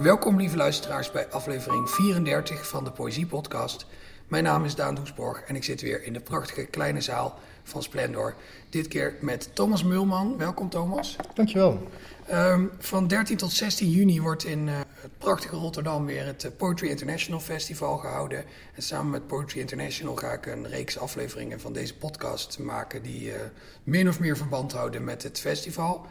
Welkom lieve luisteraars bij aflevering 34 van de Poëzie Podcast. Mijn naam is Daan Doesborg en ik zit weer in de prachtige kleine zaal van Splendor. Dit keer met Thomas Mulman. Welkom Thomas. Dankjewel. Um, van 13 tot 16 juni wordt in uh, het prachtige Rotterdam weer het uh, Poetry International Festival gehouden. En samen met Poetry International ga ik een reeks afleveringen van deze podcast maken die uh, min of meer verband houden met het festival.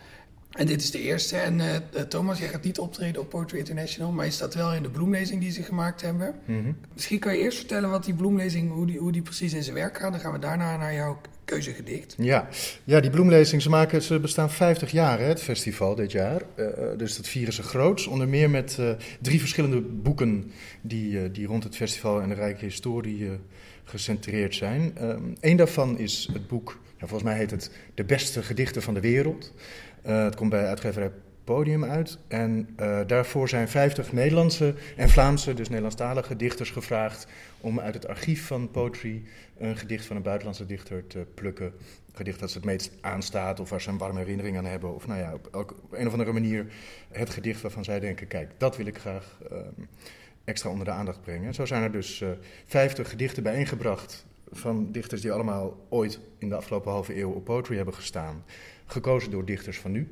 En dit is de eerste. En uh, Thomas, jij gaat niet optreden op Poetry International, maar je staat wel in de bloemlezing die ze gemaakt hebben. Mm -hmm. Misschien kan je eerst vertellen wat die bloemlezing, hoe die, hoe die precies in zijn werk gaat. Dan gaan we daarna naar jouw keuzegedicht. Ja, ja die bloemlezing, ze, maken, ze bestaan 50 jaar, hè, het festival dit jaar. Uh, dus dat vieren ze groots. Onder meer met uh, drie verschillende boeken die, die rond het festival en de rijke historie gecentreerd zijn. Eén ehm, daarvan is het boek, volgens mij heet het De beste gedichten van de wereld. Uh, het komt bij uitgeverij Podium uit. En uh, daarvoor zijn 50 Nederlandse en Vlaamse, dus Nederlandstalige dichters gevraagd om uit het archief van Poetry een gedicht van een buitenlandse dichter te plukken. Gedicht dat ze het meest aanstaat of waar ze een warme herinnering aan hebben. Of nou ja, op, een of andere manier het gedicht waarvan zij denken, kijk, dat wil ik graag uh, extra onder de aandacht brengen. Zo zijn er dus uh, 50 gedichten bijeengebracht van dichters die allemaal ooit in de afgelopen halve eeuw op Poetry hebben gestaan gekozen door dichters van nu.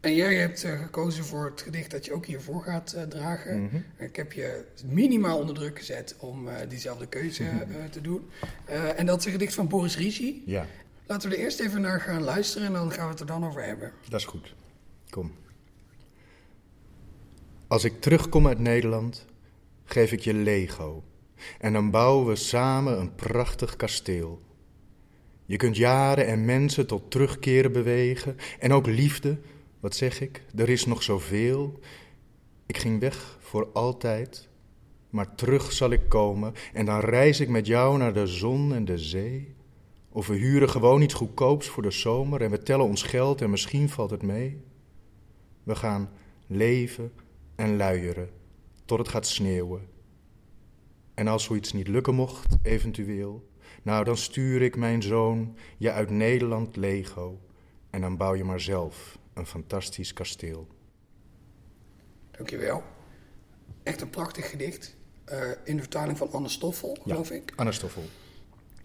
En jij hebt uh, gekozen voor het gedicht dat je ook hiervoor gaat uh, dragen. Mm -hmm. Ik heb je minimaal onder druk gezet om uh, diezelfde keuze -hmm. te doen. en dat is een gedicht van Boris Ricci. Ja. Laten we er eerst even naar gaan luisteren en dan gaan we het er dan over hebben. Dat is goed. Kom. Als ik terugkom uit Nederland, geef ik je Lego. En dan bouwen we samen een prachtig kasteel. Je kunt jaren en mensen tot terugkeren bewegen. En ook liefde, wat zeg ik, er is nog zoveel. Ik ging weg voor altijd, maar terug zal ik komen. En dan reis ik met jou naar de zon en de zee. Of we huren gewoon iets goedkoops voor de zomer en we tellen ons geld en misschien valt het mee. We gaan leven en luieren tot het gaat sneeuwen. En als zoiets niet lukken mocht, eventueel, nou, dan stuur ik mijn zoon je uit Nederland Lego en dan bouw je maar zelf een fantastisch kasteel. Dankjewel. Echt een prachtig gedicht. Uh, in de vertaling van Anne Stoffel, geloof ja, ik. Anne Stoffel.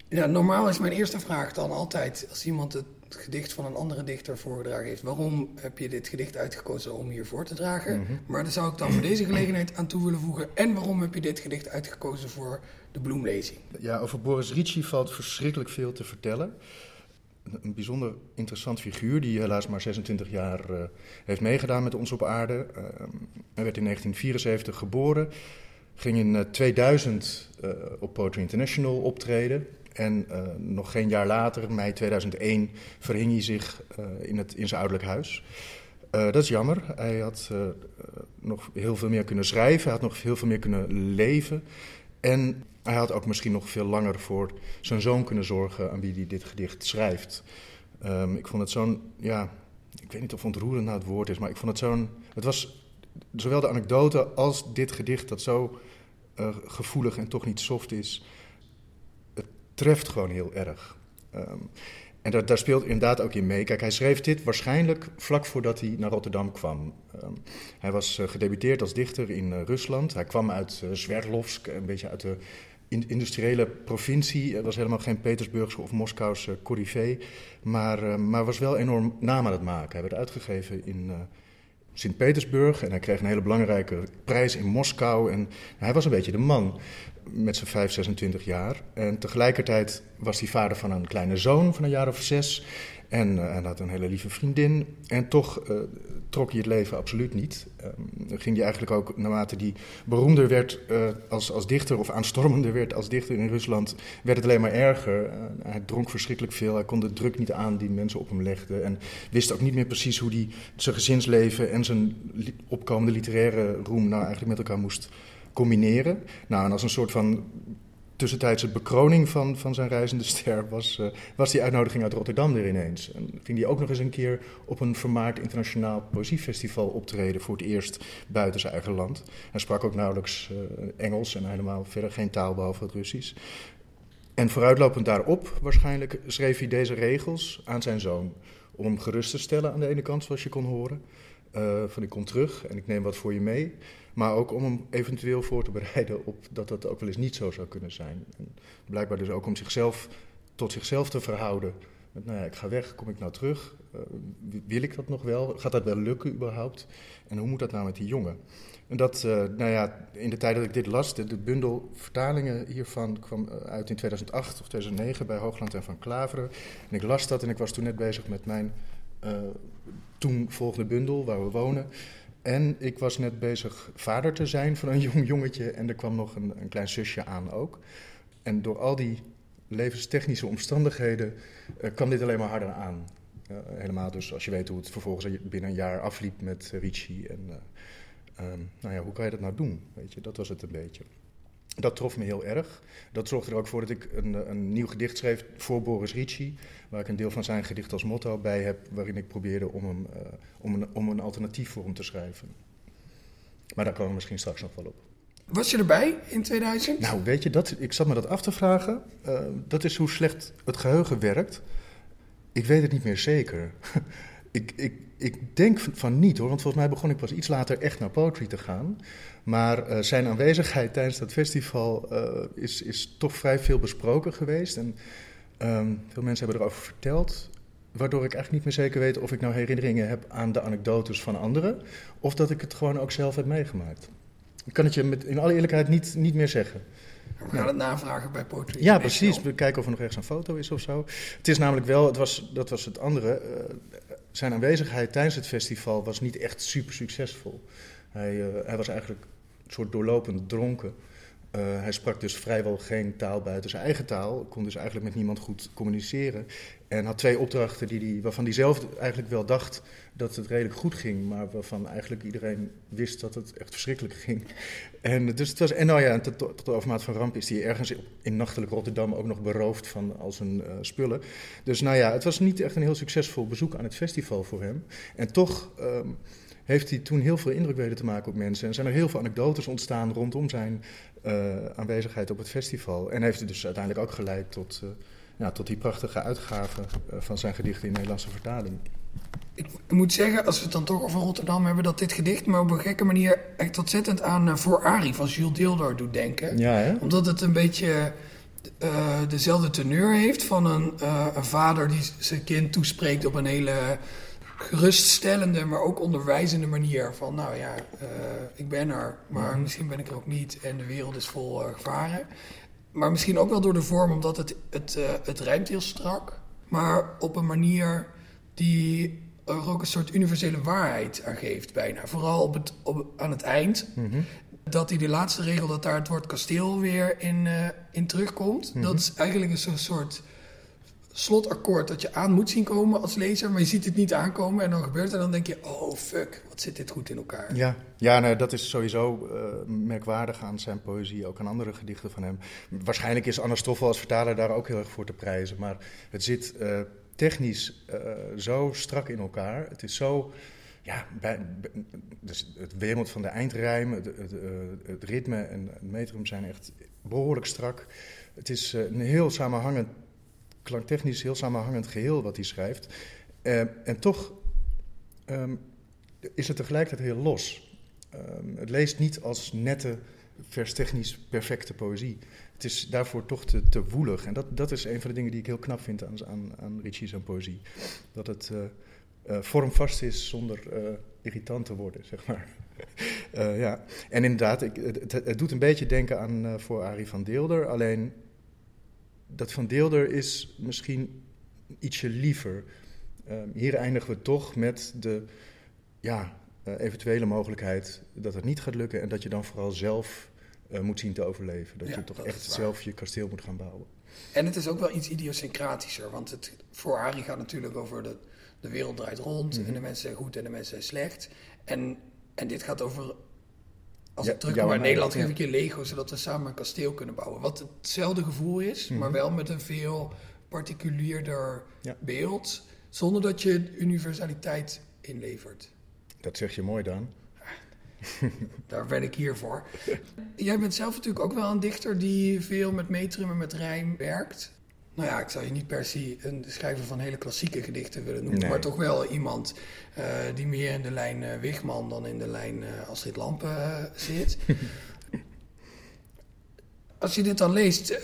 Ja, normaal is mijn eerste vraag dan altijd, als iemand het gedicht van een andere dichter voorgedragen heeft, waarom heb je dit gedicht uitgekozen om hier voor te dragen? Mm -hmm. Maar daar zou ik dan voor deze gelegenheid aan toe willen voegen. En waarom heb je dit gedicht uitgekozen voor de bloemlezing? Ja, over Boris Ricci valt verschrikkelijk veel te vertellen. Een bijzonder interessant figuur die helaas maar 26 jaar uh, heeft meegedaan met ons op aarde. Uh, hij werd in 1974 geboren, ging in uh, 2000 op Poetry International optreden. En uh, nog geen jaar later, mei 2001, verhing hij zich uh, in, het, in zijn ouderlijk huis. Uh, dat is jammer. Hij had nog heel veel meer kunnen schrijven, hij had nog heel veel meer kunnen leven. En hij had ook misschien nog veel langer voor zijn zoon kunnen zorgen aan wie hij dit gedicht schrijft. Um, ik vond het zo'n, ja, ik weet niet of ontroerend nou het woord is, maar ik vond het zo'n, het was zowel de anekdote als dit gedicht dat zo gevoelig en toch niet soft is treft gewoon heel erg. Um, en dat, daar speelt inderdaad ook in mee. Kijk, hij schreef dit waarschijnlijk vlak voordat hij naar Rotterdam kwam. Um, hij was uh, gedebuteerd als dichter in uh, Rusland. Hij kwam uit uh, Sverdlovsk, een beetje uit de in industriële provincie. Het was helemaal geen Petersburgse of Moskouse corrivee. Maar, maar was wel enorm naam aan het maken. Hij werd uitgegeven in Sint-Petersburg en hij kreeg een hele belangrijke prijs in Moskou. En hij was een beetje de man met zijn 5, 26 jaar. En tegelijkertijd was hij vader van een kleine zoon van een jaar of zes. En uh, hij had een hele lieve vriendin. En toch uh, trok hij het leven absoluut niet. Um, ging hij eigenlijk ook, naarmate hij beroemder werd uh, als, als dichter... of aanstormender werd als dichter in Rusland... werd het alleen maar erger. hij dronk verschrikkelijk veel. Hij kon de druk niet aan die mensen op hem legden. En wist ook niet meer precies hoe hij zijn gezinsleven... en zijn opkomende literaire roem nou eigenlijk met elkaar moest combineren. Nou, en als een soort van tussentijdse bekroning van, van zijn reizende ster was, uh, was die uitnodiging uit Rotterdam er ineens. En ging hij ook nog eens een keer op een vermaard internationaal poëziefestival optreden voor het eerst buiten zijn eigen land. Hij sprak ook nauwelijks uh, Engels en helemaal verder geen taal behalve het Russisch. En vooruitlopend daarop waarschijnlijk schreef hij deze regels aan zijn zoon. Om hem gerust te stellen aan de ene kant, zoals je kon horen. Uh, van ik kom terug en ik neem wat voor je mee. Maar ook om hem eventueel voor te bereiden op dat dat ook wel eens niet zo zou kunnen zijn. En blijkbaar dus ook om zichzelf tot zichzelf te verhouden. Met, nou ja, ik ga weg, kom ik nou terug? Uh, wil ik dat nog wel? Gaat dat wel lukken überhaupt? En hoe moet dat nou met die jongen? En dat, uh, nou ja, in de tijd dat ik dit las, de, de bundel vertalingen hiervan kwam uit in 2008 of 2009 bij Hoogland en Van Klaveren. En ik las dat en ik was toen net bezig met mijn toen volgende bundel, waar we wonen. En ik was net bezig vader te zijn van een jong jongetje en er kwam nog een, een klein zusje aan ook. En door al die levenstechnische omstandigheden uh, kwam dit alleen maar harder aan. Helemaal dus als je weet hoe het vervolgens binnen een jaar afliep met Ricci. En uh, um, nou ja, hoe kan je dat nou doen? Weet je, dat was het een beetje. Dat trof me heel erg. Dat zorgde er ook voor dat ik een, een nieuw gedicht schreef voor Boris Ricci. Waar ik een deel van zijn gedicht als motto bij heb. Waarin ik probeerde om, hem, uh, om, een, om een alternatief voor hem te schrijven. Maar daar komen we misschien straks nog wel op. Was je erbij in 2000? Nou, weet je, dat, ik zat me dat af te vragen. Uh, dat is hoe slecht het geheugen werkt. Ik weet het niet meer zeker. ik, ik, ik denk van niet hoor, want volgens mij begon ik pas iets later echt naar poetry te gaan. Maar uh, zijn aanwezigheid tijdens dat festival uh, is, is toch vrij veel besproken geweest. En um, veel mensen hebben erover verteld. Waardoor ik eigenlijk niet meer zeker weet of ik nou herinneringen heb aan de anekdotes van anderen. Of dat ik het gewoon ook zelf heb meegemaakt. Ik kan het je met, in alle eerlijkheid niet, niet meer zeggen. We gaan het navragen bij Poetry. Ja, precies. We kijken of er nog ergens een foto is of zo. Het is namelijk wel, het was, dat was het andere. Uh, zijn aanwezigheid tijdens het festival was niet echt super succesvol. Hij, uh, hij was eigenlijk een soort doorlopend dronken. Uh, hij sprak dus vrijwel geen taal buiten zijn eigen taal, kon dus eigenlijk met niemand goed communiceren. En had twee opdrachten die die, waarvan hij zelf eigenlijk wel dacht dat het redelijk goed ging, maar waarvan eigenlijk iedereen wist dat het echt verschrikkelijk ging. En, dus het was, en nou ja, tot, tot overmaat van ramp is hij ergens in nachtelijk Rotterdam ook nog beroofd van al zijn uh, spullen. Dus nou ja, het was niet echt een heel succesvol bezoek aan het festival voor hem. En toch. Um, heeft hij toen heel veel indruk weten te maken op mensen. En zijn er heel veel anekdotes ontstaan rondom zijn uh, aanwezigheid op het festival. En heeft het dus uiteindelijk ook geleid tot, uh, ja, tot die prachtige uitgave uh, van zijn gedichten in Nederlandse vertaling. Ik moet zeggen, als we het dan toch over Rotterdam hebben, dat dit gedicht me op een gekke manier echt ontzettend aan Voor Ari van Jules Deelder doet denken. Ja, hè? Omdat het een beetje dezelfde teneur heeft van een, een vader die zijn kind toespreekt op een hele geruststellende, maar ook onderwijzende manier. Van nou ja, uh, ik ben er, maar mm. misschien ben ik er ook niet. En de wereld is vol uh, gevaren. Maar misschien ook wel door de vorm, omdat het, het, uh, het rijmt heel strak. Maar op een manier die er ook een soort universele waarheid aan geeft, bijna. Vooral op het, op, aan het eind. Mhm. Dat hij de laatste regel, dat daar het woord kasteel weer in, in terugkomt. Mhm. Dat is eigenlijk een soort slotakkoord dat je aan moet zien komen als lezer, maar je ziet het niet aankomen en dan gebeurt het en dan denk je, oh fuck, wat zit dit goed in elkaar. Ja, ja nou, dat is sowieso uh, merkwaardig aan zijn poëzie, ook aan andere gedichten van hem. Waarschijnlijk is Anna Stoffel als vertaler daar ook heel erg voor te prijzen, maar het zit uh, technisch uh, zo strak in elkaar. Het is zo... Ja, bij, dus het wemelt van de eindrijm, het, het, het ritme en het metrum zijn echt behoorlijk strak. Het is een heel samenhangend klanktechnisch heel samenhangend geheel wat hij schrijft. Uh, en toch um, is het tegelijkertijd heel los. Um, het leest niet als nette, verstechnisch perfecte poëzie. Het is daarvoor toch te, te woelig. En dat, dat is een van de dingen die ik heel knap vind aan, aan, aan Ritchie zijn poëzie. Dat het uh, uh, vormvast is zonder irritant te worden, zeg maar. ja. En inderdaad, ik, het, het, doet een beetje denken aan voor Arie van Deelder. Alleen dat van Deelder is misschien ietsje liever. Um, hier eindigen we toch met de ja, uh, eventuele mogelijkheid dat het niet gaat lukken en dat je dan vooral zelf uh, moet zien te overleven. Dat ja, je toch dat echt zelf je kasteel moet gaan bouwen. En het is ook wel iets idiosyncratischer, want het voor Arie gaat natuurlijk over de, de wereld draait rond mm-hmm. en de mensen zijn goed en de mensen zijn slecht. En, en dit gaat over als ja, ik terugkom naar Nederland, geef ik je Lego, zodat we samen een kasteel kunnen bouwen. Wat hetzelfde gevoel is, mm-hmm. maar wel met een veel particulierder ja. beeld, zonder dat je universaliteit inlevert. Dat zeg je mooi dan. Daar ben ik hier voor. Jij bent zelf natuurlijk ook wel een dichter die veel met metrum en met rijm werkt. Nou ja, ik zou je niet per se een schrijver van hele klassieke gedichten willen noemen, maar toch wel iemand uh, die meer in de lijn uh, Wigman dan in de lijn uh, Astrid Lampen zit. Als je dit dan leest,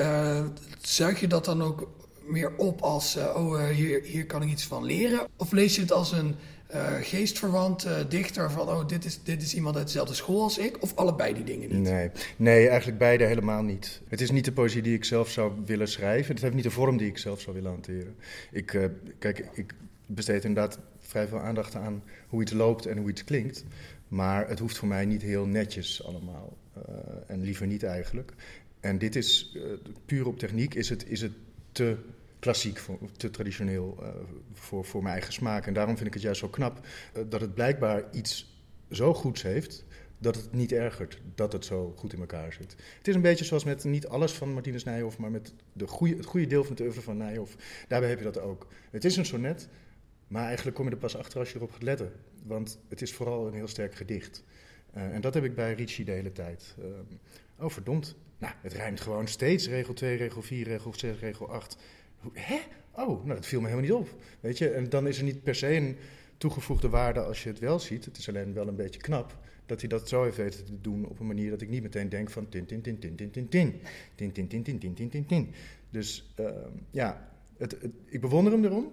zuig je dat dan ook meer op als, oh, hier, hier kan ik iets van leren? Of lees je het als een uh, geestverwant uh, dichter van, oh, dit is, dit is iemand uit dezelfde school als ik? Of allebei die dingen niet? Nee, nee eigenlijk beide helemaal niet. Het is niet de poëzie die ik zelf zou willen schrijven. Het heeft niet de vorm die ik zelf zou willen hanteren. Ik, uh, kijk, ik besteed inderdaad vrij veel aandacht aan hoe iets loopt en hoe iets klinkt. Maar het hoeft voor mij niet heel netjes allemaal. en liever niet eigenlijk. En dit is, puur op techniek, is het, is het te klassiek, te traditioneel uh, voor, voor mijn eigen smaak. En daarom vind ik het juist zo knap uh, dat het blijkbaar iets zo goeds heeft dat het niet ergert dat het zo goed in elkaar zit. Het is een beetje zoals met niet alles van Martinus Nijhoff, maar met de goede, het goede deel van het oeuvre van Nijhoff. Daarbij heb je dat ook. Het is een sonnet, maar eigenlijk kom je er pas achter als je erop gaat letten. Want het is vooral een heel sterk gedicht. Uh, en dat heb ik bij Ricci de hele tijd. oh, verdomd. Nou, het rijmt gewoon steeds. Regel 2, regel 4, regel 6, regel 8. Hè? Oh, nou, dat viel me helemaal niet op. Weet je, en dan is er niet per se een toegevoegde waarde als je het wel ziet. Het is alleen wel een beetje knap dat hij dat zo heeft weten te doen op een manier dat ik niet meteen denk van tin, tin, tin, tin, tin, tin, tin, tin, tin, tin, tin, tin, tin, tin, tin. Dus uh, ja, het, ik bewonder hem erom.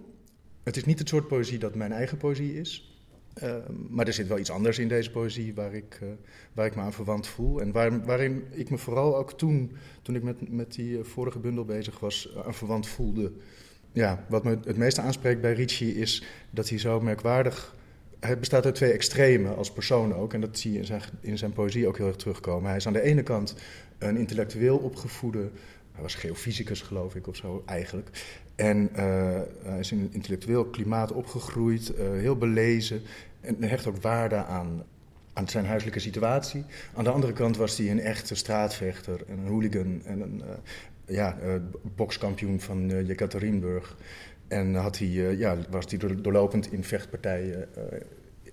Het is niet het soort poëzie dat mijn eigen poëzie is. Uh, maar er zit wel iets anders in deze poëzie waar ik, uh, waar ik me aan verwant voel. En waar, waarin ik me vooral ook toen, toen ik met, met die vorige bundel bezig was, aan verwant voelde. Ja, wat me het meeste aanspreekt bij Ricci is dat hij zo merkwaardig. Hij bestaat uit twee extremen als persoon ook. En dat zie je in zijn, in zijn poëzie ook heel erg terugkomen. Hij is aan de ene kant een intellectueel opgevoede. Hij was geofysicus, geloof ik, of zo eigenlijk. En uh, hij is in een intellectueel klimaat opgegroeid, uh, heel belezen. En hecht ook waarde aan, aan zijn huiselijke situatie. Aan de andere kant was hij een echte straatvechter en een hooligan en een uh, ja, bokskampioen van uh, Jekaterinburg. En had hij, ja, was hij doorlopend in vechtpartijen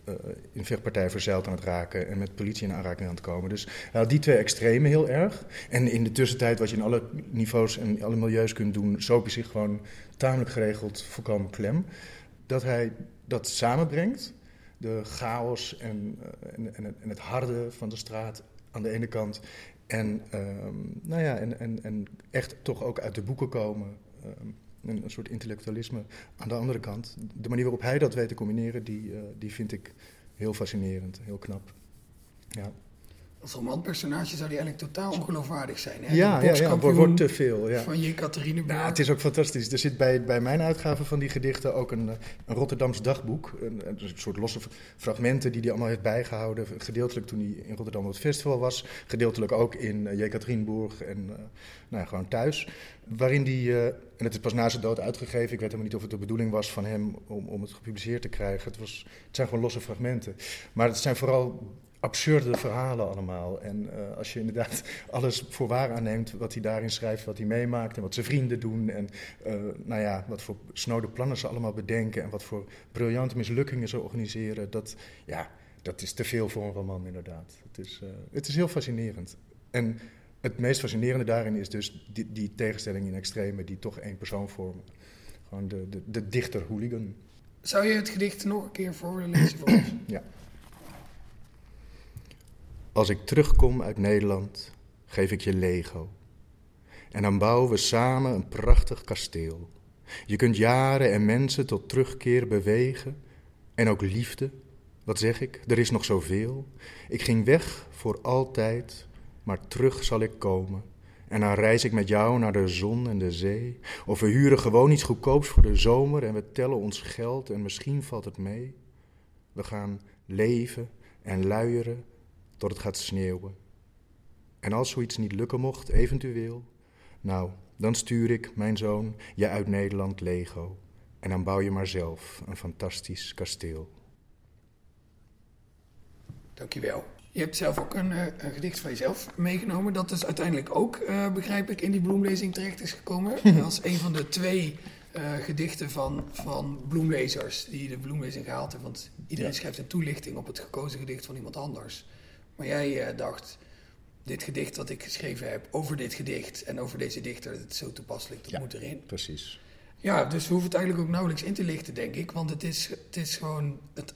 uh, in vechtpartijen verzeild aan het raken en met politie in aanraking aan het komen. Dus had die twee extremen heel erg. En in de tussentijd, wat je in alle niveaus en alle milieus kunt doen, zoop je zich gewoon tamelijk geregeld volkomen klem. Dat hij dat samenbrengt, de chaos en, uh, en, en, het harde van de straat aan de ene kant. En, uh, nou ja, en, en, en echt toch ook uit de boeken komen. Um, een, soort intellectualisme. Aan de andere kant, de manier waarop hij dat weet te combineren, die, uh, die vind ik heel fascinerend, heel knap. Ja. Als romanpersonage zou die eigenlijk totaal ongeloofwaardig zijn. Hè? Ja, ja, ja, wordt te veel. Ja. Van je Catherine nou, Het is ook fantastisch. Er zit bij, bij mijn uitgave van die gedichten ook een, een Rotterdams dagboek. Een, een, soort losse fragmenten die hij allemaal heeft bijgehouden. Gedeeltelijk toen hij in Rotterdam op het festival was. Gedeeltelijk ook in uh, Jekaterinburg en uh, nou ja, gewoon thuis. Waarin die, uh, en het is pas na zijn dood uitgegeven. Ik weet helemaal niet of het de bedoeling was van hem om, om het gepubliceerd te krijgen. Het, was, het zijn gewoon losse fragmenten. Maar het zijn vooral absurde verhalen allemaal. En uh, als je inderdaad alles voor waar aanneemt wat hij daarin schrijft, wat hij meemaakt en wat zijn vrienden doen en uh, nou ja, wat voor snode plannen ze allemaal bedenken en wat voor briljante mislukkingen ze organiseren, dat, ja, dat is te veel voor een roman inderdaad. Het is, uh, het is heel fascinerend. En het meest fascinerende daarin is dus die, die tegenstelling in extreme die toch één persoon vormen. Gewoon de, de, de dichter hooligan. Zou je het gedicht nog een keer voor willen lezen voor ons? ja. Als ik terugkom uit Nederland, geef ik je Lego. En dan bouwen we samen een prachtig kasteel. Je kunt jaren en mensen tot terugkeer bewegen. En ook liefde. Wat zeg ik? Er is nog zoveel. Ik ging weg voor altijd, maar terug zal ik komen. En dan reis ik met jou naar de zon en de zee. Of we huren gewoon iets goedkoops voor de zomer en we tellen ons geld en misschien valt het mee. We gaan leven en luieren tot het gaat sneeuwen. En als zoiets niet lukken mocht, eventueel, nou, dan stuur ik, mijn zoon, je uit Nederland Lego. En dan bouw je maar zelf een fantastisch kasteel. Dankjewel. Je hebt zelf ook een, uh, een, gedicht van jezelf meegenomen. Dat is uiteindelijk ook, uh, begrijp ik, in die bloemlezing terecht is gekomen. als een van de twee uh, gedichten van, van bloemlezers die de bloemlezing gehaald hebben. Want iedereen schrijft een toelichting op het gekozen gedicht van iemand anders. Maar jij uh, dacht, dit gedicht dat ik geschreven heb over dit gedicht en over deze dichter, het is zo toepasselijk, dat Ja. moet erin. Precies. Ja, dus we hoeven het eigenlijk ook nauwelijks in te lichten, denk ik. Want het is, het is gewoon het,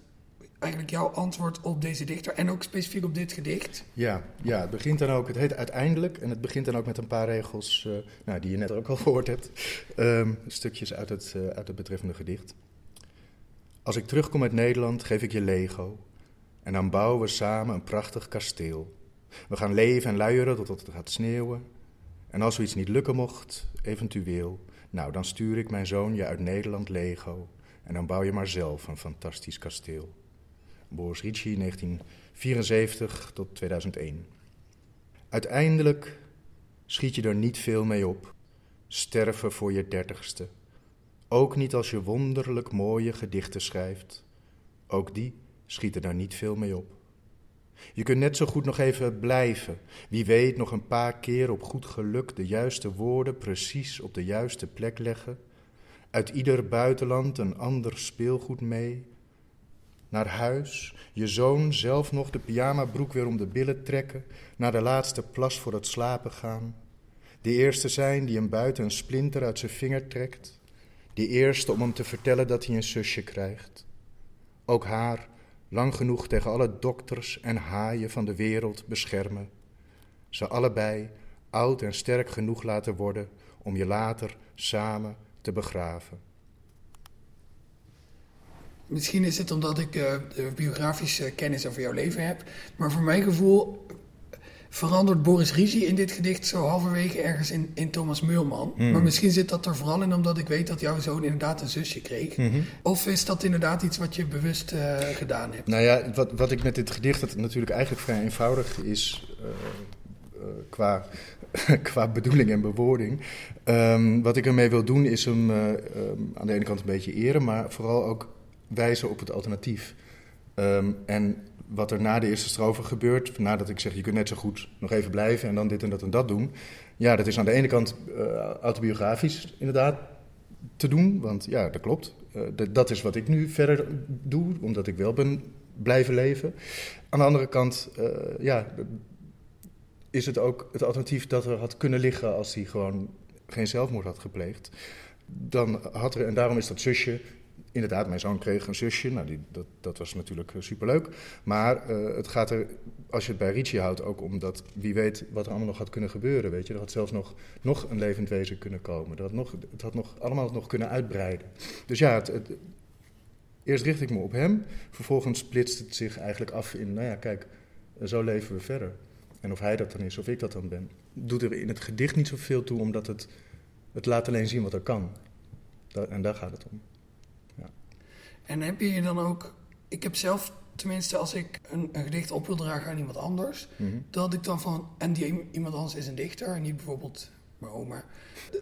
eigenlijk jouw antwoord op deze dichter en ook specifiek op dit gedicht. Ja, ja, het begint dan ook, het heet uiteindelijk en het begint dan ook met een paar regels eh, nou, die je net ook al gehoord hebt. Ehm, stukjes uit het, eh, uit het betreffende gedicht. Als ik terugkom uit Nederland, geef ik je Lego. En dan bouwen we samen een prachtig kasteel. We gaan leven en luieren totdat het gaat sneeuwen. En als zoiets niet lukken mocht, eventueel, nou dan stuur ik mijn zoon je uit Nederland Lego. En dan bouw je maar zelf een fantastisch kasteel. Boris Ricci, 1974 tot 2001. Uiteindelijk schiet je er niet veel mee op. Sterven voor je dertigste. Ook niet als je wonderlijk mooie gedichten schrijft. Ook die schieten er niet veel mee op. Je kunt net zo goed nog even blijven. Wie weet nog een paar keer op goed geluk de juiste woorden precies op de juiste plek leggen. Uit ieder buitenland een ander speelgoed mee. Naar huis, je zoon zelf nog de pyjamabroek weer om de billen trekken. Naar de laatste plas voor het slapen gaan. De eerste zijn die hem buiten een splinter uit zijn vinger trekt. De eerste om hem te vertellen dat hij een zusje krijgt. Ook haar lang genoeg tegen alle dokters en haaien van de wereld beschermen. Ze allebei oud en sterk genoeg laten worden om je later samen te begraven. Misschien is het omdat ik de biografische kennis over jouw leven heb. Maar voor mijn gevoel verandert Boris Ricci in dit gedicht zo halverwege ergens in, in Thomas Meulman. Hmm. Maar misschien zit dat er vooral in omdat ik weet dat jouw zoon inderdaad een zusje kreeg. Mhm. Of is dat inderdaad iets wat je bewust eh, gedaan hebt? Nou ja, wat, wat ik met dit gedicht, dat natuurlijk eigenlijk vrij eenvoudig is eh, eh, qua, qua bedoeling en bewoording. Ehm, wat ik ermee wil doen is hem eh, ehm, aan de ene kant een beetje eren, maar vooral ook wijzen op het alternatief. Ehm, en wat er na de eerste strofe gebeurt, nadat ik zeg je kunt net zo goed nog even blijven en dan dit en dat en dat doen. Ja, dat is aan de ene kant eh, autobiografisch inderdaad te doen, want ja, dat klopt. Eh, dat is wat ik nu verder doe, omdat ik wel ben blijven leven. Aan de andere kant, eh, ja, is het ook het alternatief dat er had kunnen liggen als hij gewoon geen zelfmoord had gepleegd. Dan had er, en daarom is dat zusje, inderdaad, mijn zoon kreeg een zusje, nou die, dat, dat was natuurlijk eh, superleuk. Maar eh, het gaat er, als je het bij Ricci houdt, ook om dat wie weet wat er allemaal nog had kunnen gebeuren. Weet je? Er had zelfs nog, nog een levend wezen kunnen komen. Er had nog, het had nog, allemaal nog kunnen uitbreiden. Dus ja, het, het- eerst richt ik me op hem, vervolgens splitst het zich eigenlijk af in, nou ja, kijk, zo leven we verder. En of hij dat dan is, of ik dat dan ben, doet er in het gedicht niet zoveel toe, omdat het, het laat alleen zien wat er kan. En daar gaat het om. En heb je je dan ook... Ik heb zelf, tenminste als ik een, een gedicht op wil dragen aan iemand anders... Mhm. dat ik dan van... En die iemand anders is een dichter, en niet bijvoorbeeld mijn oma.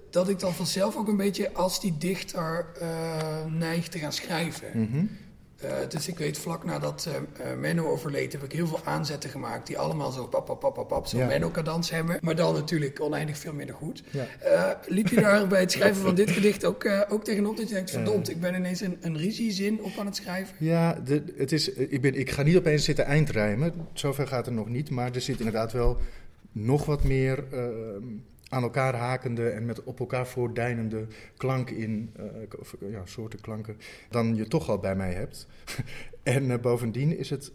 Dat ik dan vanzelf ook een beetje als die dichter eh, neig te gaan schrijven. Mhm. Dus ik weet, vlak nadat eh, eh, Menno overleed, heb ik heel veel aanzetten gemaakt... die allemaal zo pap, pap, pap, pap, zo Ja. Menno-cadans hebben. Maar dan natuurlijk oneindig veel minder goed. Eh, liep je daar bij het schrijven van dit gedicht ook, eh, ook tegenop dat je denkt... verdomd, Eh. ik ben ineens een, een Ricci-zin op aan het schrijven? Ja, de, het is, ik, ben, ik ga niet opeens zitten eindrijmen, zover gaat het nog niet. Maar er zit inderdaad wel nog wat meer eh, aan elkaar hakende en met op elkaar voordeinende klank in, eh, of, ja, soorten klanken, dan je toch al bij mij hebt. en eh, bovendien is het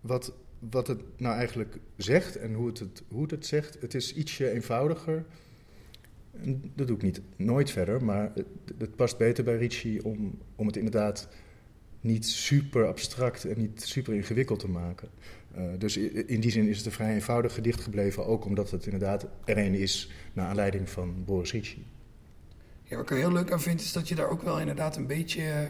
wat, wat het nou eigenlijk zegt en hoe het het, hoe het, het zegt, het is ietsje eenvoudiger. En dat doe ik niet nooit verder, maar het, het past beter bij Ricci om, om het inderdaad niet super abstract en niet super ingewikkeld te maken. Eh, dus in die zin is het een vrij eenvoudig gedicht gebleven, ook omdat het inderdaad er een is naar aanleiding van Boris Ricci. Ja, wat ik er heel leuk aan vind, is dat je daar ook wel inderdaad een beetje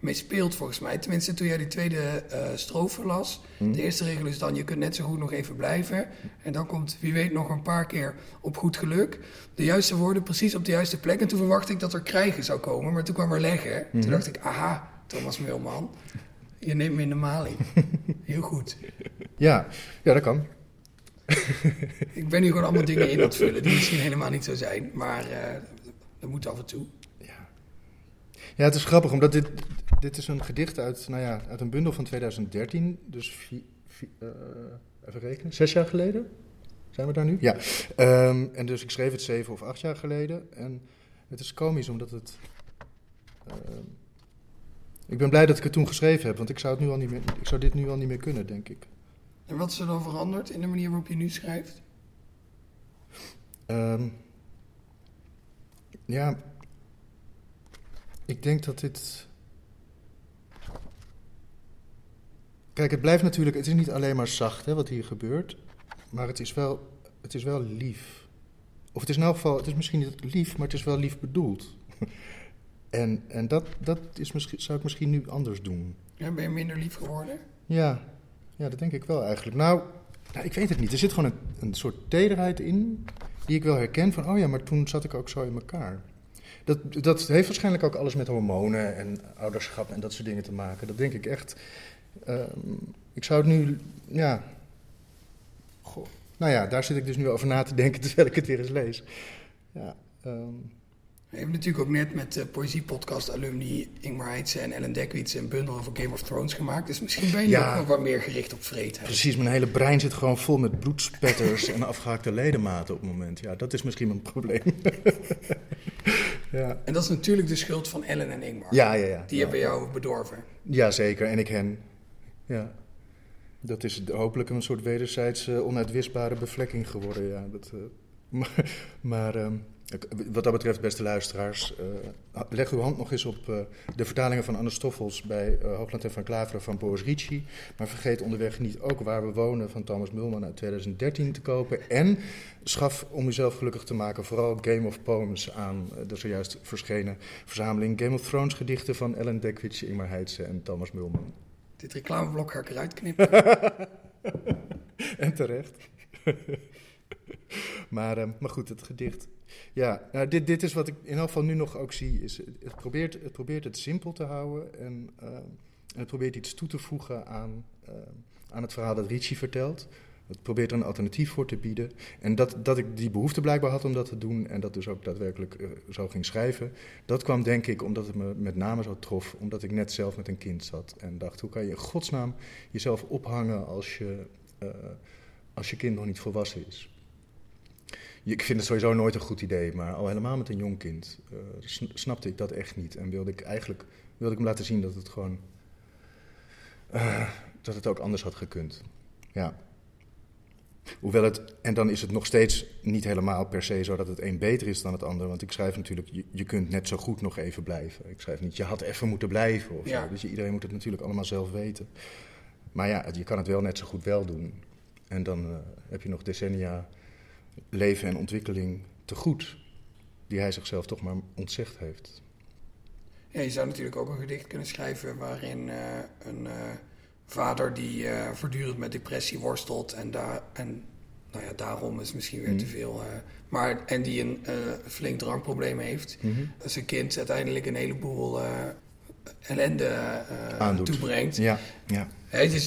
mee speelt, volgens mij. Tenminste, toen jij die tweede eh strofe las. Hm? De eerste regel is dan, je kunt net zo goed nog even blijven. En dan komt, wie weet, nog een paar keer op goed geluk. De juiste woorden precies op de juiste plek. En toen verwachtte ik dat er krijgen zou komen, maar toen kwam er leggen. Toen dacht ik, aha, Thomas Meulman, je neemt me in de maling. Heel goed. Ja, ja, dat kan. Ik ben nu gewoon allemaal dingen in aan het vullen die misschien helemaal niet zo zijn. Maar eh, dat moet af en toe. Ja. ja, het is grappig, omdat dit, dit is een gedicht uit, nou ja, uit een bundel van 2013. Dus vi- vi- eh, even rekenen, zes jaar geleden? Zijn we daar nu? Ja. Ehm, en dus ik schreef het zeven of acht jaar geleden. En het is komisch omdat het. ehm, ik ben blij dat ik het toen geschreven heb, want ik zou, het nu al niet meer, ik zou dit nu al niet meer kunnen, denk ik. En wat is er dan veranderd in de manier waarop je nu schrijft? Ehm, ja, ik denk dat dit. Kijk, het blijft natuurlijk. Het is niet alleen maar zacht hè, wat hier gebeurt, maar het is wel, het is wel lief. Of het is in elk geval, het is misschien niet lief, maar het is wel lief bedoeld. en en dat, dat is misschien, zou ik misschien nu anders doen. Ja, ben je minder lief geworden? Ja, ja, dat denk ik wel eigenlijk. Nou, nou, ik weet het niet. Er zit gewoon een, een soort tederheid in die ik wel herken van, oh ja, maar toen zat ik ook zo in elkaar. Dat, dat heeft waarschijnlijk ook alles met hormonen en ouderschap en dat soort dingen te maken. Dat denk ik echt. Ehm, ik zou het nu, ja. Goh. Nou ja, daar zit ik dus nu over na te denken terwijl ik het weer eens lees. Ja, ehm, We hebben natuurlijk ook net met de Poëziepodcast alumni Ingmar Heitse en Ellen Dekwits een bundel over Game of Thrones gemaakt. Dus misschien ben je Ja. ook nog wat meer gericht op vreedheid. precies, mijn hele brein zit gewoon vol met bloedspetters en afgehaakte ledematen op het moment. Ja, dat is misschien mijn probleem. ja. En dat is natuurlijk de schuld van Ellen en Ingmar. Ja, ja, ja. Die ja. hebben jou bedorven. Ja, zeker. En ik hen. Ja. Dat is hopelijk een soort wederzijds eh, onuitwisbare bevlekking geworden. Ja. Dat, eh, maar maar ehm, wat dat betreft, beste luisteraars, eh, leg uw hand nog eens op eh, de vertalingen van Anne Stoffels bij eh, Hoogland en van Klaveren van Boris Ricci. Maar vergeet onderweg niet ook Waar we wonen van Thomas Mulman uit 2013 te kopen. En schaf om uzelf gelukkig te maken vooral Game of Poems aan de zojuist verschenen verzameling Game of Thrones gedichten van Ellen Dekwits, Ingmar Heitse en Thomas Mulman. Dit reclameblok ga ik eruit knippen. En terecht. maar, maar goed, het gedicht. Ja, nou, dit, dit is wat ik in elk geval nu nog ook zie. Is, het, probeert, het probeert het simpel te houden en, eh, het probeert iets toe te voegen aan, eh, aan het verhaal dat Ricci vertelt. Het probeert er een alternatief voor te bieden. En dat, dat ik die behoefte blijkbaar had om dat te doen en dat dus ook daadwerkelijk eh, zo ging schrijven, dat kwam denk ik omdat het me met name zo trof, omdat ik net zelf met een kind zat en dacht, hoe kan je in godsnaam jezelf ophangen als je, als je kind nog niet volwassen is? Ik vind het sowieso nooit een goed idee, maar al helemaal met een jong kind eh, sn- snapte ik dat echt niet. En wilde ik eigenlijk wilde ik hem laten zien dat het gewoon. eh, dat het ook anders had gekund. Ja. Hoewel het. En dan is het nog steeds niet helemaal per se zo dat het een beter is dan het ander. Want ik schrijf natuurlijk. Je, je kunt net zo goed nog even blijven. Ik schrijf niet. Je had even moeten blijven of Ja. zo. Dus iedereen moet het natuurlijk allemaal zelf weten. Maar ja, je kan het wel net zo goed wel doen. En dan eh, heb je nog decennia leven en ontwikkeling te goed. Die hij zichzelf toch maar ontzegd heeft. Ja, je zou natuurlijk ook een gedicht kunnen schrijven waarin eh, een eh, vader die eh, voortdurend met depressie worstelt en, daar en nou ja, daarom is misschien weer Mhm. te veel, eh, maar en die een flink drankprobleem heeft, zijn kind uiteindelijk een heleboel ellende toebrengt. Ja, ja.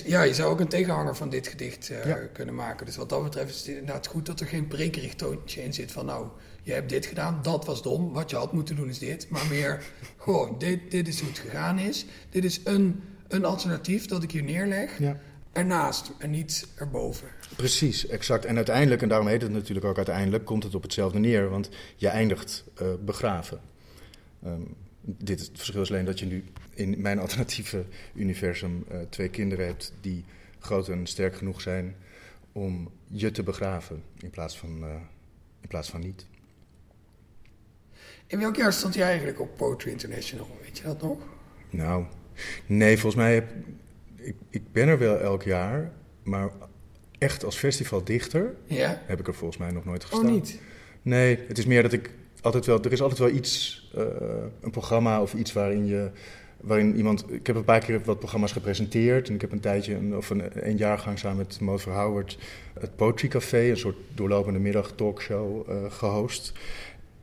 Ja, je zou ook een tegenhanger van dit gedicht eh, Ja. kunnen maken. Dus wat dat betreft is het inderdaad goed dat er geen toontje in zit van nou, je hebt dit gedaan, dat was dom, wat je had moeten doen is dit. Maar meer gewoon, dit, dit is hoe het gegaan is. Dit is een, een alternatief dat ik hier neerleg, ja. ernaast en niet erboven. Precies, exact. En uiteindelijk, en daarom heet het natuurlijk ook uiteindelijk, komt het op hetzelfde neer. Want je eindigt eh, begraven. Ehm, dit, het verschil is alleen dat je nu in mijn alternatieve universum eh, twee kinderen hebt die groot en sterk genoeg zijn om je te begraven in plaats van, eh, in plaats van niet. In welk jaar stond je eigenlijk op Poetry International? Weet je dat nog? Nou, nee, volgens mij heb ik, ik ben er wel elk jaar, maar echt als festivaldichter Ja? heb ik er volgens mij nog nooit gestaan. Oh, niet? Nee, het is meer dat ik altijd wel. Er is altijd wel iets, eh, een programma of iets waarin je. Waarin iemand, ik heb een paar keer wat programma's gepresenteerd. En ik heb een tijdje, een, of een, een jaargang samen met Mo Verhouwert, het Poetry Café, een soort doorlopende middag talkshow, eh, gehost.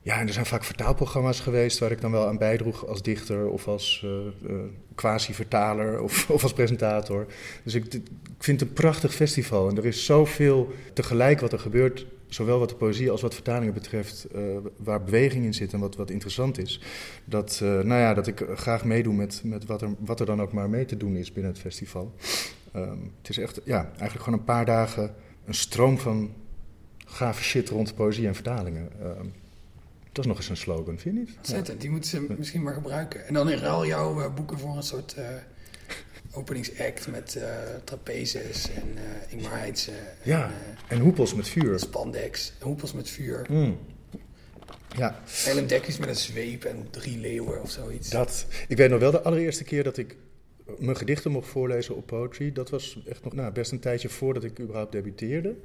Ja, en er zijn vaak vertaalprogramma's geweest waar ik dan wel aan bijdroeg als dichter of als eh, quasi-vertaler of, of als presentator. Dus ik, ik vind het een prachtig festival en er is zoveel tegelijk wat er gebeurt, zowel wat de poëzie als wat vertalingen betreft, eh, waar beweging in zit en wat, wat interessant is. Dat, eh, nou ja, dat ik graag meedoe met, met wat, er, wat er dan ook maar mee te doen is binnen het festival. Ehm, het is echt, ja, eigenlijk gewoon een paar dagen een stroom van gave shit rond poëzie en vertalingen. Ehm, dat is nog eens een slogan, vind je niet? Ontzettend, die moeten ze misschien maar gebruiken. En dan in ruil jouw uh, boeken voor een soort uh, openingsact met uh, trapezes en uh, Ingmar Heidse. Ja, en, en hoepels met vuur. Spandex, hoepels met vuur. Mm. Ja. Ellen Dekkies met een zweep en drie leeuwen of zoiets. Dat. Ik weet nog wel de allereerste keer dat ik mijn gedichten mocht voorlezen op Poetry. Dat was echt nog nou, best een tijdje voordat ik überhaupt debuteerde.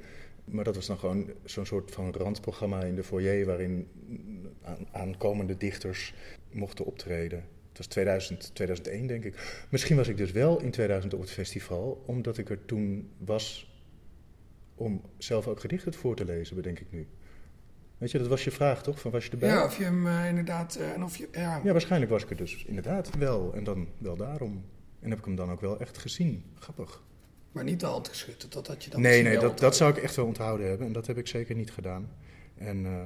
Maar dat was dan gewoon zo'n soort van randprogramma in de foyer waarin aankomende dichters mochten optreden. Het was 2000, 2001 denk ik. Misschien was ik dus wel in 2000 op het festival, omdat ik er toen was om zelf ook gedichten voor te lezen, bedenk ik nu. Weet je, dat was je vraag toch? Van was je erbij? Ja, of je hem uh, inderdaad. Uh, en of je, ja. ja, waarschijnlijk was ik er dus inderdaad wel. En dan wel daarom. En heb ik hem dan ook wel echt gezien. Grappig. Maar niet de hand geschud, dat had je dan Nee, nee, dat, dat zou ik echt wel onthouden hebben. En dat heb ik zeker niet gedaan. En uh,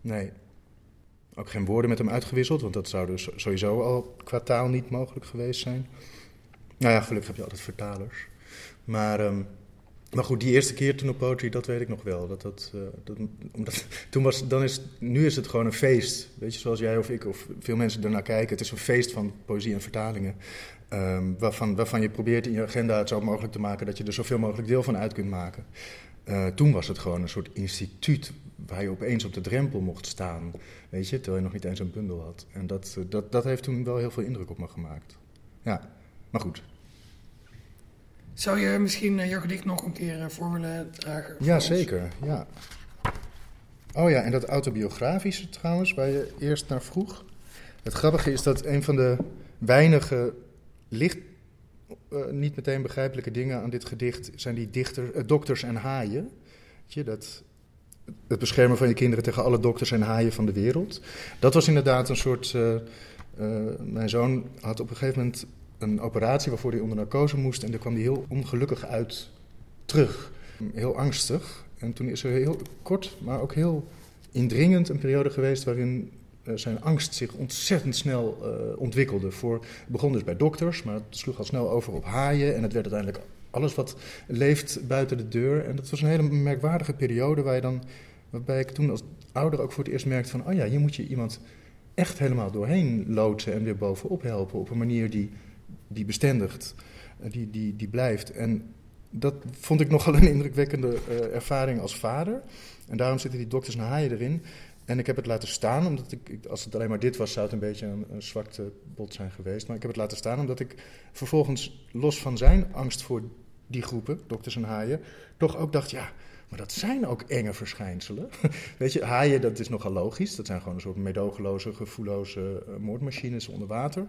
nee, ook geen woorden met hem uitgewisseld, want dat zou dus sowieso al qua taal niet mogelijk geweest zijn. Nou ja, gelukkig heb je altijd vertalers. Maar, um, maar goed, die eerste keer toen op Poetry, dat weet ik nog wel. Dat, dat, uh, dat, omdat, toen was, dan is, nu is het gewoon een feest. Weet je, zoals jij of ik of veel mensen ernaar kijken. Het is een feest van poëzie en vertalingen. Um, waarvan, waarvan je probeert in je agenda het zo mogelijk te maken dat je er zoveel mogelijk deel van uit kunt maken. Uh, toen was het gewoon een soort instituut waar je opeens op de drempel mocht staan. Weet je, terwijl je nog niet eens een bundel had. En dat, dat, dat heeft toen wel heel veel indruk op me gemaakt. Ja, maar goed. Zou je misschien uh, jouw gedicht nog een keer uh, voor willen dragen? Ja, zeker. Ja. Oh ja, en dat autobiografische trouwens, waar je eerst naar vroeg. Het grappige is dat een van de weinige licht, uh, niet meteen begrijpelijke dingen aan dit gedicht zijn die dichter, dokters en haaien. Weet je, dat het beschermen van je kinderen tegen alle dokters en haaien van de wereld. Dat was inderdaad een soort. Uh, uh, mijn zoon had op een gegeven moment een operatie waarvoor hij onder narcose moest. En daar kwam hij heel ongelukkig uit terug. Heel angstig. En toen is er heel kort, maar ook heel indringend een periode geweest waarin uh, zijn angst zich ontzettend snel ontwikkelde. Voor, het begon dus bij dokters, maar het sloeg al snel over op haaien. En het werd uiteindelijk alles wat leeft buiten de deur. En dat was een hele merkwaardige periode waar je dan, waarbij ik toen als ouder ook voor het eerst merkte van, oh ja, hier moet je iemand echt helemaal doorheen loodsen en weer bovenop helpen op een manier die, die bestendigt, die, die, die blijft. En dat vond ik nogal een indrukwekkende uh, ervaring als vader. En daarom zitten die dokters naar haaien erin. En ik heb het laten staan, omdat ik, als het alleen maar dit was, zou het een beetje een, een zwakte bot zijn geweest. Maar ik heb het laten staan omdat ik vervolgens, los van zijn angst voor die groepen, dokters en haaien, toch ook dacht, ja, maar dat zijn ook enge verschijnselen. Weet je, haaien, dat is nogal logisch. Dat zijn gewoon een soort medogeloze, gevoelloze uh, moordmachines onder water.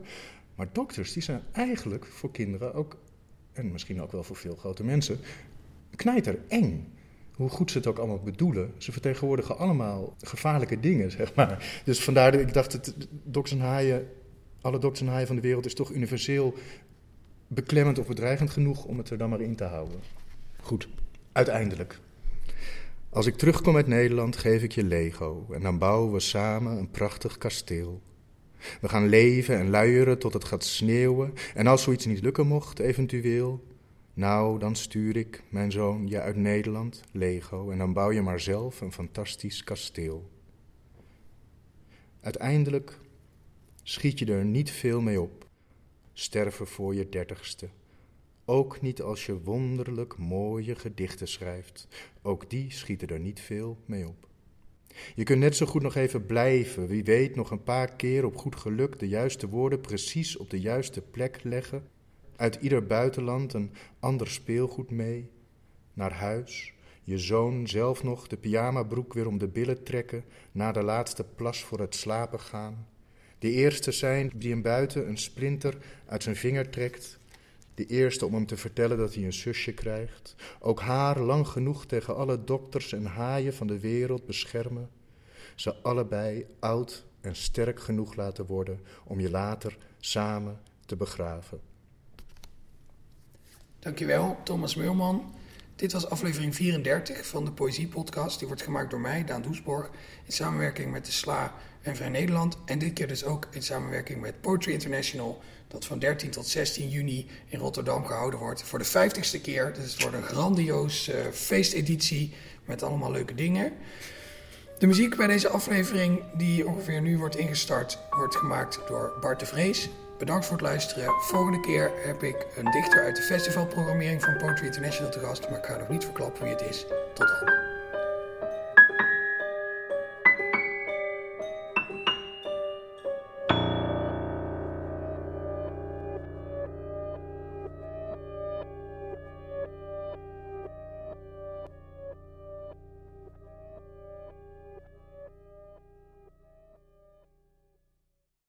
Maar dokters, die zijn eigenlijk voor kinderen ook, en misschien ook wel voor veel grote mensen, knijter eng. Hoe goed ze het ook allemaal bedoelen. Ze vertegenwoordigen allemaal gevaarlijke dingen, zeg maar. Dus vandaar dat ik dacht, dokters en haaien, alle dokters en haaien van de wereld is toch universeel beklemmend of bedreigend genoeg om het er dan maar in te houden. Goed, uiteindelijk. Als ik terugkom uit Nederland, geef ik je Lego en dan bouwen we samen een prachtig kasteel. We gaan leven en luieren tot het gaat sneeuwen. En als zoiets niet lukken mocht, eventueel, nou, dan stuur ik, mijn zoon, je uit Nederland, Lego, en dan bouw je maar zelf een fantastisch kasteel. Uiteindelijk schiet je er niet veel mee op sterven voor je dertigste. Ook niet als je wonderlijk mooie gedichten schrijft. Ook die schieten er niet veel mee op. Je kunt net zo goed nog even blijven, wie weet nog een paar keer op goed geluk de juiste woorden precies op de juiste plek leggen. Uit ieder buitenland een ander speelgoed mee. Naar huis, je zoon zelf nog de pyjamabroek weer om de billen trekken, na de laatste plas voor het slapen gaan. De eerste zijn die hem buiten een splinter uit zijn vinger trekt. De eerste om hem te vertellen dat hij een zusje krijgt. Ook haar lang genoeg tegen alle dokters en haaien van de wereld beschermen. Ze allebei oud en sterk genoeg laten worden om je later samen te begraven. Dankjewel, Thomas Meulman. Dit was aflevering 34 van de Poëzie Podcast. Die wordt gemaakt door mij, Daan Doesborg, in samenwerking met de SLA en Vrij Nederland. En dit keer dus ook in samenwerking met Poetry International, dat van 13 tot 16 juni in Rotterdam gehouden wordt voor de 50ste keer. Dus het wordt een grandioos uh, feesteditie met allemaal leuke dingen. De muziek bij deze aflevering, die ongeveer nu wordt ingestart, wordt gemaakt door Bart de Vrees. Bedankt voor het luisteren. Volgende keer heb ik een dichter uit de festivalprogrammering van Poetry International te gast, maar ik ga nog niet verklappen wie het is. Tot dan.